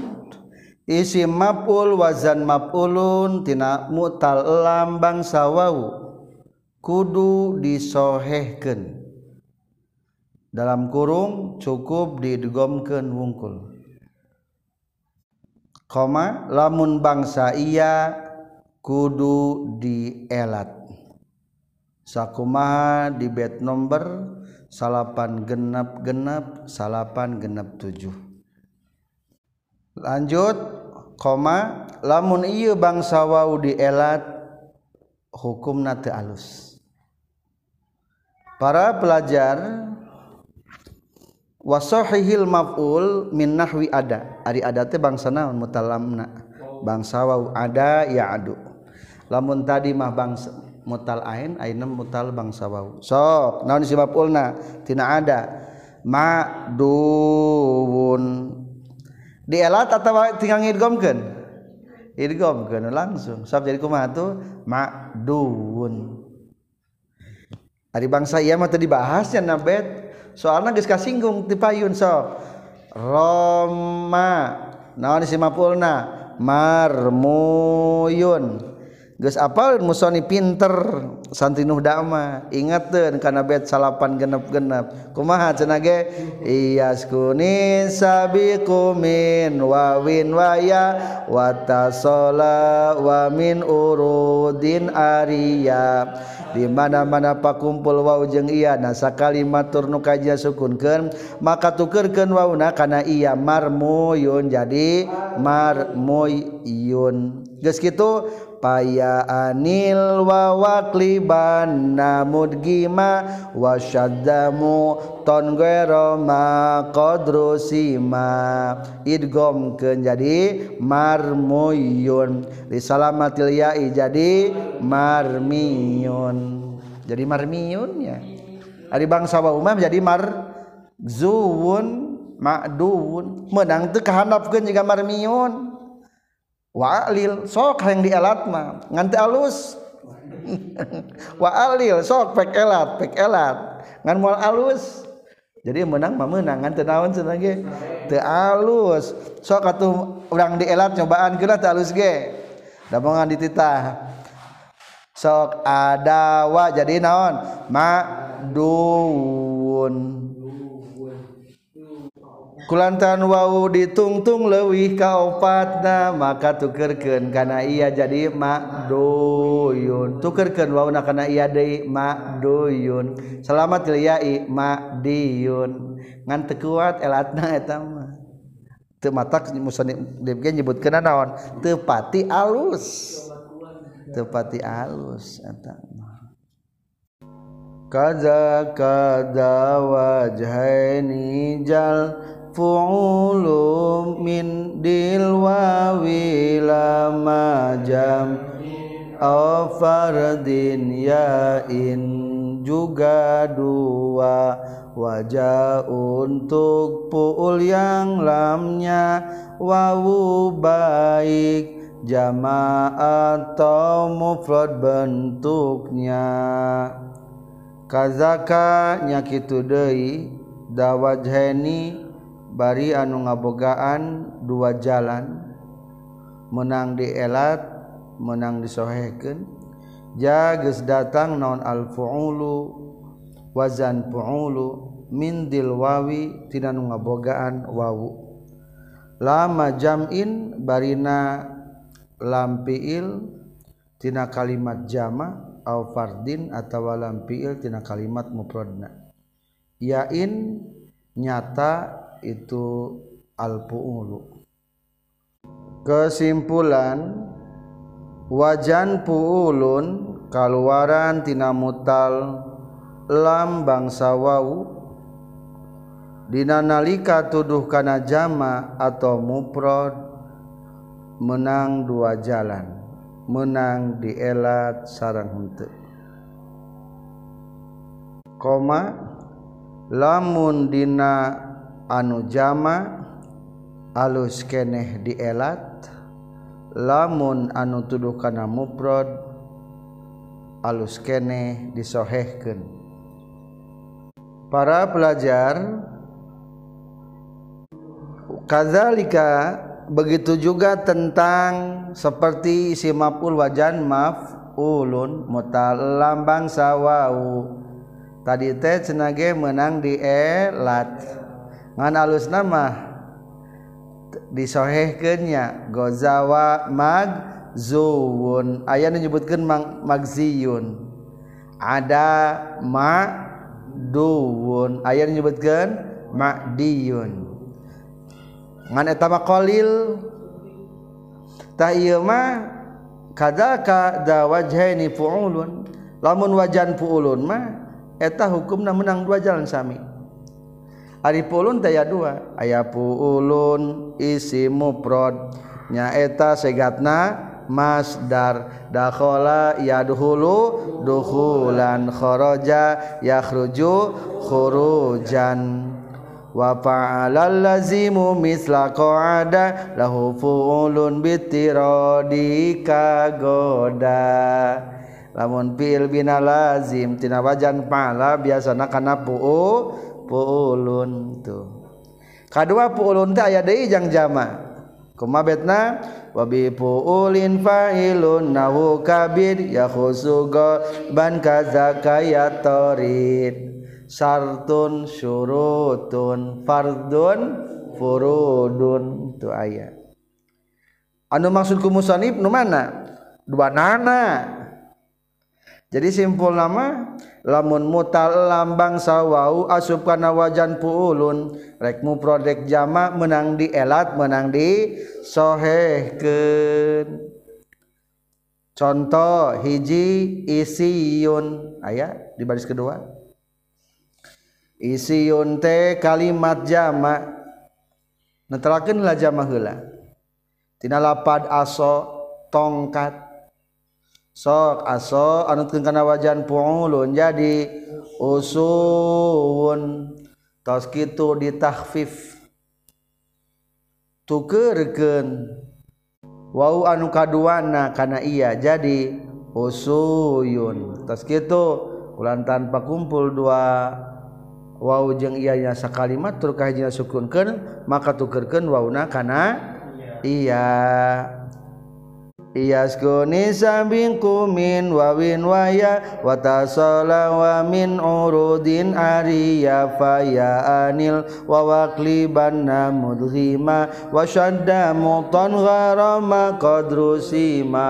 isim maf'ul wazan mapulun tina mutal lambang sawau kudu disohehkeun. Dalam kurung cukup didegomkeun wungkul. Koma lamun bangsa iya kudu dielat. Sakumaha di bed nomor salapan genap genap salapan genap tujuh. Lanjut koma lamun iya bangsa wau dielat hukum nate alus. Para pelajar wasohihil maf'ul min nahwi ada. Ari ada teh bangsa naon mutalamna. Bangsa wau ada ya adu lamun tadi mah bangsa mutal ain aina mutal bangsa wau sok naon isi maf'ulna tina ada. Ma'duun dielat atau tinggal ngidgomkeun? Idgham kana langsung. Sabab jadi kumaha tuh? Ma'dun Ari bangsa ieu mah teu dibahas nya bet soalna geus kasinggung ti payun sok. Roma. Naon isi mapulna? Marmuyun Gus apal musoni pinter santri nuh dama. Ingatkan karena bed salapan genep-genep. Kumaha cenage iyas kuni sabikumin wawin waya watasola wamin urudin ariya. Di mana mana pakumpul wau jeng iya nasa kalimat tur nu kajia sukunkeun maka tukerkeun wauna kana iya marmuyun. Jadi marmuyun. Geus kitu paya anil wawakliban namudgima wasyaddamu ton guero ma qadrusima idgom ke jadi marmuyun. Salamatil ya'i jadi marmiyun. Jadi marmiyun ya? Ari bangsa wa umam jadi marzuun ma'duun menang teu jiga marmiyun Wa'alil sok yang dielat mah nganti alus. Wa'alil sok pek elat, pek elat. Ngan moal alus. Jadi menang mah menang ngan teu naon cenah ge? Teu alus. Sok atuh urang dielat cobaan geura teu alus ge. Da mongan dititah. Sok adawa jadi naon? Maduun. kulantan wau ditungtung lewih kaopatna maka tukerken karena ia jadi makdoyun tukerken wau na karena ia dei makdoyun selamat liyai makdiyun ngan tekuat elatna eta mah. Teu matak musani dia nyebutkeun naon? Teu pati alus. Teu pati alus eta kaza kaza wajhaini jal fu'ulu min dilwawi lama jam afardin yain juga dua. Wajah untuk puul yang lamnya. Wawu baik. Jama atau mufrad bentuknya. Kazaka nyakitu deui. Dawajheni bari anu ngabogaan dua jalan menang dielat menang disoheken jages datang non alfuulu wazan puulu mindil wawi tina nu ngabogaan wawu. Lama jamin barina lampiil tina kalimat jama au fardin atawa lampiil tina kalimat mufradna yain nyata itu alpuulu. Kesimpulan wajan puulun kaluaran tina mutal lam bangsa wau dina nalika tuduh kana jama atau muprod menang dua jalan menang dielat sarang henteu. Koma lamun dina anu jama alus keneh dielat lamun anu tuduh kana muprod alus keneh disohehkeun. Para pelajar kadzalika begitu juga tentang seperti si maf'ul wajan maf'ulun mutalambang sawau. Tadi teh cenage menang di elat ngan alus nama. Disohehkannya gozawa mag zuwun. Ayat menyebutkan mag magziyun. Ada ma duwun. Ayat menyebutkan ma'diyun. Ngan etama kolil tak iya ma kadaka da wajhaini fuulun. Lamun wajan fuulun mah eta hukumna menang dua jalan sami. Ari pulun daya dua. Aya puulun isi muprod nyaeta segatna masdar. Dakhala yadkhulu dukhulan kharaja yakhruju khurujan. Wa fa'ala allazimu misla qa'ada. Lahu fu'ulun bitiradi kagoda. Lamun fi'il bina lazim tina wajan pala biasana kana pu'u puulun tuh kedua puulun teh aya deui jang jama. Kumabetna wabi puulin fa'ilun nahu kabir ya khusuga ban kazaka torid. Sartun syurutun fardun furudun tu aya. Anu maksudku musanib nu mana? Dua nana. Jadi simpul nama lamun mutal lambang sawwau asupkana wajan puulun rekmu prodek jamak menang di elat menang di sohe contoh hiji isiyun. Ayat di baris kedua. Isiyun teh kalimat jamak netelakeun la hela tina lapad aso tongkat. sok aso anutkeun kana wajan puulun jadi usun tos kitu ditahfif tukeurkeun. Wau anu kaduana kana iya jadi usuyun tos kitu ulan tanpa kumpul dua. Wau jeung iyanya sakalimat tur kahijina sukunkeun maka tukeurkeun wauna kana iya, iya. Iyaskuni sabing kumin wawin waya Watasola wa min urudin ariya faya anil Wawakli banna mudhima Wasyadda muton gharama qadrusima.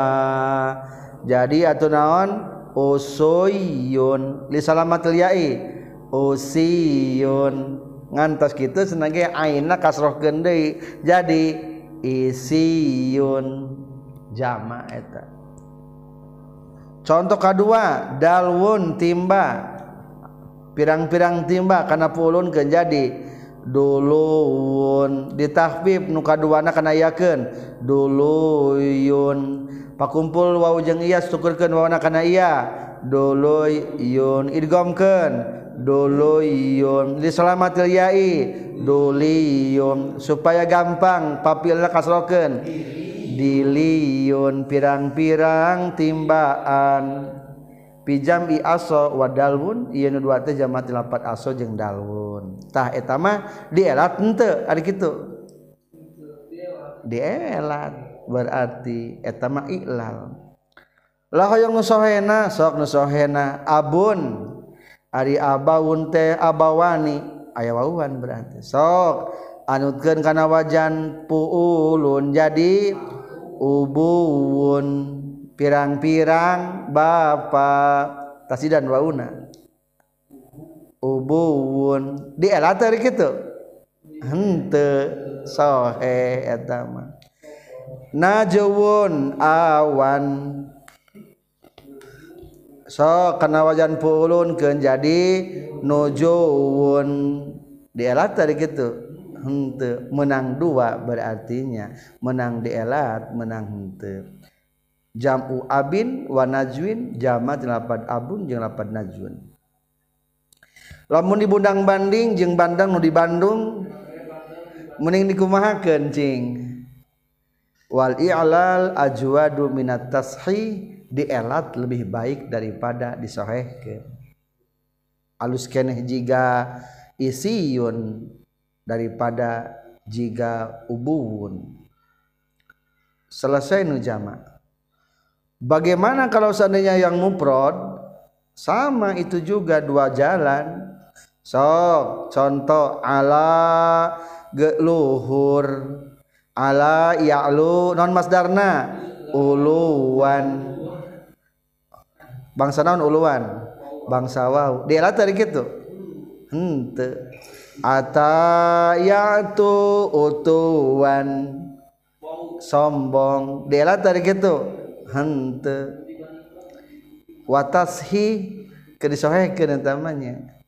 Jadi atau naon? Usuyun. Lisalamat liyai Usiyun. Ngantos kita senangnya aina kasroh gendai Jadi Isiyun. jama eta. Contoh kedua dalwun timba. Pirang-pirang timba karena pulun ke jadi. Duluun ditahbib nuka duana kana yakin duluyun. Pakumpul wau jeung iya syukurkeun wawana kana iya duluyun. Idgomkeun. Duluyun. Diselamatil yai. Duliyun supaya gampang papilna kasrokeun diliyun pirang-pirang timbaan. Pijambi aso wadalun ieu nu dua teh jamat lapat aso jeung dalun tah eta mah dielat henteu ari kitu. Dielat berarti eta mah ilal. Lah hoyong nusohena sok nusohena abun. Ari abaun teh abawani aya wauhan berarti. Sok anutkeun kana wajan puulun jadi ubuun pirang-pirang bapak. Tasidan wauna. Ubuun di elater gitu hente sohe etama najwun awan. So kena wajan pulun ke jadi di elater gitu hente menang dua berartinya menang dielat menang hente jamu abin wa najwin jama lapad abun jeung lapad najwin. Lamun di bundang banding jeung bandang nu di Bandung mending dikumahakeun cing. Wal i'lal ajwadu minat tashih dielat lebih baik daripada disohehkeun. Alus keneh jika isiyun daripada jika ubuun selesai nu jama. Bagaimana kalau seandainya yang muprod sama itu juga dua jalan. Sok contoh ala geluhur ala ya'lu non masdarna. Uluwan. Bangsa naon uluan bangsa wau. Dia tadi gitu. Hente atayatu utuan. Sombong. Dia tadi gitu. Hente. Watashi kedisohehkeun eta tamanya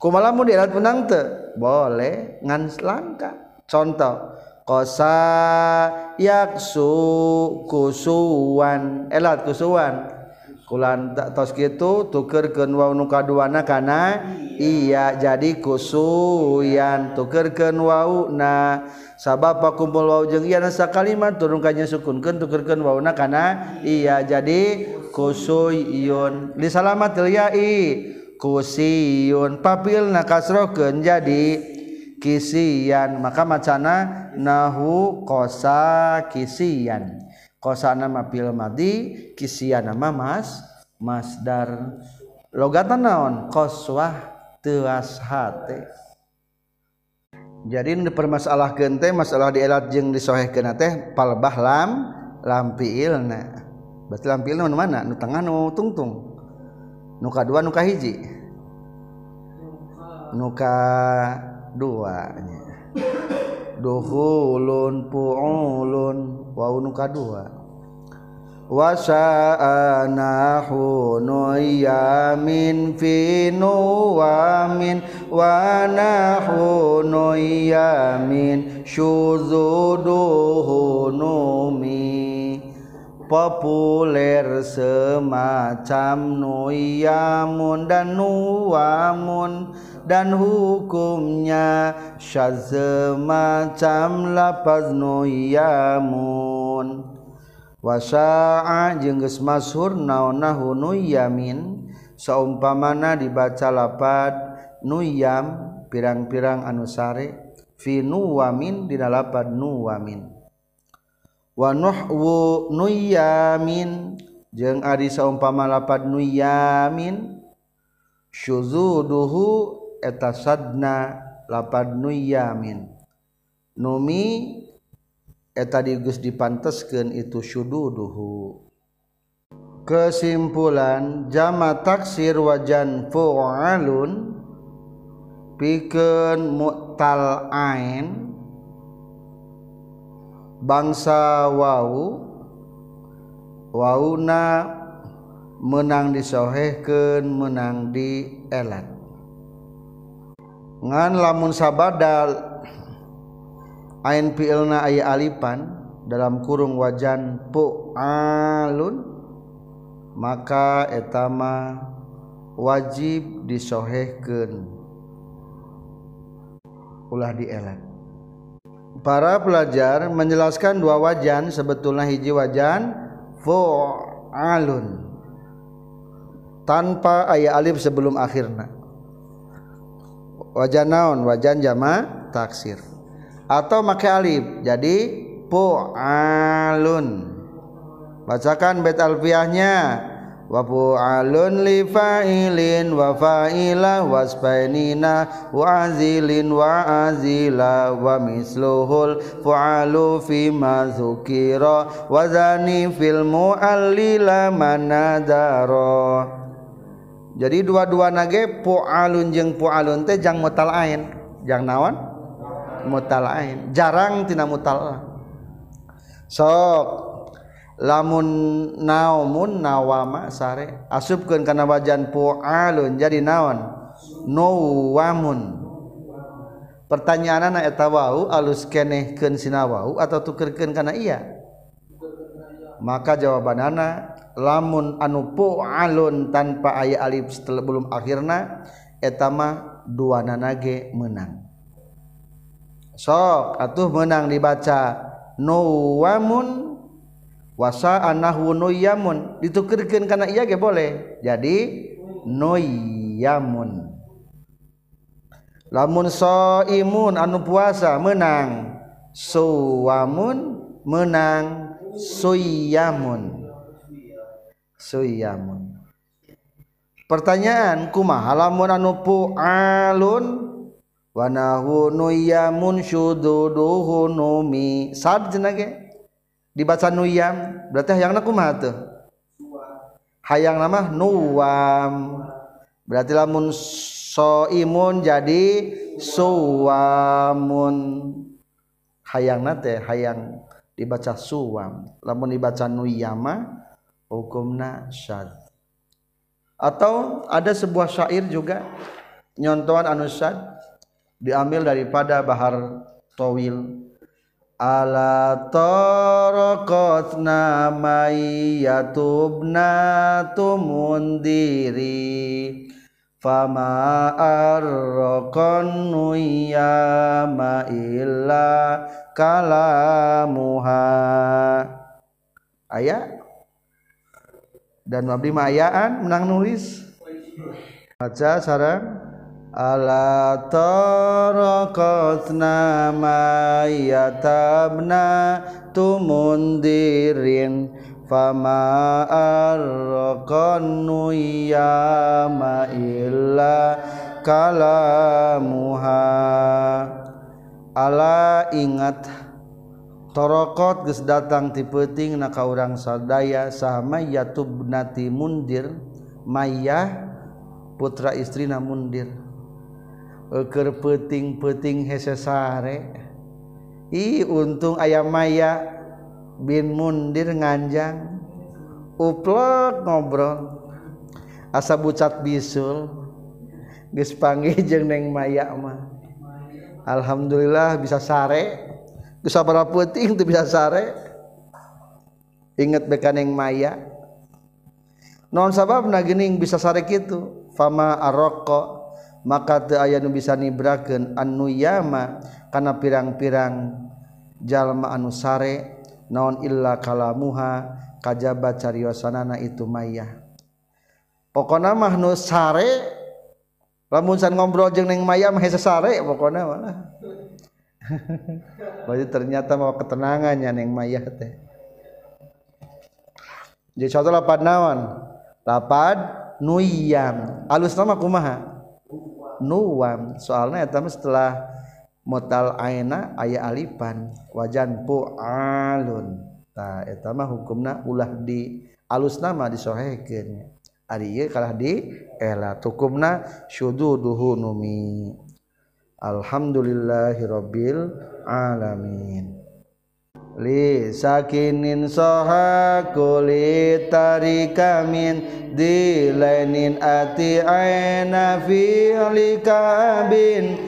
kumalamu dia menang te boleh. Ngan langka contoh. Kosa yaksu kusuan elat kusuan kulantos gitu tukerken wa nukaduana kana? Iya. Jadi kusuyan. Tukerken wauna sabab pakumpul wau jeung iya nasa kalimat turun kanya sukunkeun tukerkeun wauna kana? Iya jadi kusuyun di salamat yai kusiyun papil nakasrokeun jadi kisian. Maka macana nahu kosa kisian. kosa ma fil madi kisiana nama mas masdar. Logatan naon? Qaswah teas hate. Jadi permasalah gente masalah di elat jeung disohehkeun teh palbah lam lampiilna berarti lampiilna mana? Nu tengah nu tungtung. Nu kadua nu kahiji nu kadua duhulun puulun wau nu kadua wasaanahu nuyamin fi nuwamin wa nahu nuyamin syuzuduhu numi populer semacam nuyamun dan nuwamun dan hukumnya syaz macam lapaz nuyamun wasaa jengges mashur naonahu nuyamin saumpamana dibaca lapat nuyam pirang-pirang anusare fi nuwamin dina lapad nuwamin wa nuhwu nuyamin jeung ari saumpama lapad nuyamin syuzuduhu eta sadna lapad nuyamin numi eta digus dipanteskeun itu syududuhu kesimpulan jama taksir wajan fu'alun pikeun mu'tal ain bangsa wau wauna menang disohehkeun menang di elat. Ngan lamun sabadal ain fi'ilna alipan dalam kurung wajan pu'alun maka etama wajib disohehkeun. Ulah dielat para pelajar menjelaskan dua wajan sebetulnya hiji wajan fu'alun. Tanpa ayat alif sebelum akhirna. Wajan naon? Wajan jama taksir atau make alif. Jadi pu'alun. Bacakan bet alfiahnya. Wa pu'alun li fa'ilin wa fa'ila waspainina wa azilin wa azila wa misluhul fu'alu fi ma zukira wa zani fil mu'allila manadara jadi dua-dua nage pu'alun jeng pu'alun teh jang mutal ain. Jang nawan mutalain jarang tina mutal. Sok. Lamun naumun nawama sare asupkeun kana wajan pualun jadi naon? Nawamun pertanyaanana eta wau alus kenehkeun sina wau atau tukerkeun kana iya? Maka jawabanana lamun anu pualun tanpa aya alif setelah belum akhirna eta mah dua nanage menang. sok atuh menang dibaca. Nuwamun wasa anahu nuyamun. Ditukirkan karena iya ge boleh. Jadi nuyamun. Lamun soimun anu puasa menang. Suwamun menang. Suyamun. Suyamun. Pertanyaan kumaha lamun anu pu'alun? Wanahuyamunmi dibaca nuyam berarti hayang kumaha tuh hayang nama nuwam berarti lamun soimun jadi suwamun hayang nate hayang dibaca suwam lamun dibaca nuyama hukumna syad atau ada sebuah syair juga nyontohan anu syad diambil daripada bahar towil ala taraqatna may yatubna tumundiri. Famaarraqan nuyama illa kalamuha. Ayat dan wabdi mayaan menang nulis. Baca sarang ala tarakatna ma yatabna tumundirin fama arqan nuyama illa kalamuha. Ala ingat torokot geus datang ti peuting na ka urang sadaya sama yatubnati mundir mayah putra istrina mundir eker peting-peting hesesare. I untung ayam maya bin mundir nganjang. Uplok ngobrol. Asa bucat bisul geus panggih jeung neng maya mah. Alhamdulillah bisa sare. Geus sabaraha peuting teu bisa sare. Inget beka neng maya. Non sabab nagining bisa sare kitu? Fama aroko maka teu aya nu bisa nibrakeun anu yama kana pirang-pirang jalma anu sare naon illa kalamuha kajaba cariosanana itu mayah pokona mah nu sare lamun san ngobrol jeung ning Maya mah sare pokona mah Berarti ternyata mau ketenangannya neng mayah teh. Jadi contoh lapad nawan, lapad nuyam. Alus nama kumaha? nuwam soalnya eta setelah motal aina aya alipan wajan pu'alun tah eta mah hukumna ulah di alus nama disohekeun. Ari ieu kalah di ela hukumna syududuhu numi. Alhamdulillahirabbil alamin. Li sakinin soha kuli tarika min dilainin ati aina fi'lika bin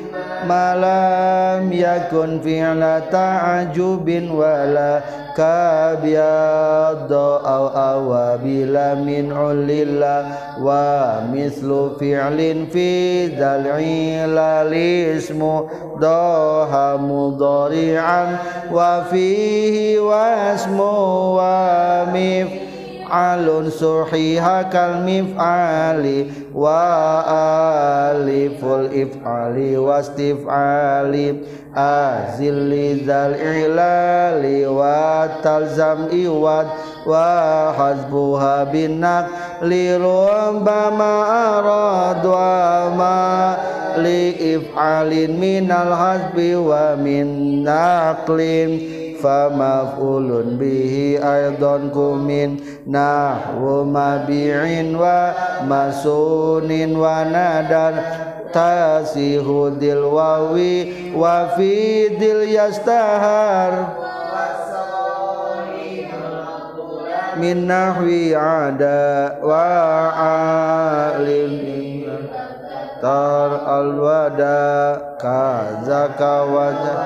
malam yakun fi'la ta'ajubin wala كابيض أو أوابل من علل ومثل فعل في ذا العلل اسم ضاها مضارعا وفيه واسم ومفعل wa mif alun suhiha kal mif'ali wa aliful if'ali wastif'ali azil lidzal ilali wa talzam iwad wa hasbuha binak li rumba ma arad wa ma li if'alin minal hasbi wa min naqlin famaf'ulun bihi aidon kumin nahwu mabi'in wa masunin wa nadar tasihudil wawi wa fidil yastahar. Min nahwi ada wa alim tar alwada kazaka wajah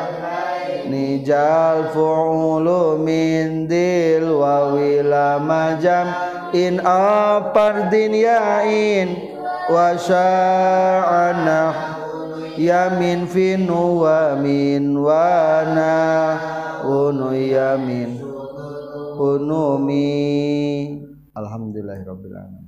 nijal fu'ulu min dil wa wila majam. In apardin yain wa sya'ana yamin finu wa min wa na unu yamin unumi alhamdulillahirabbil alamin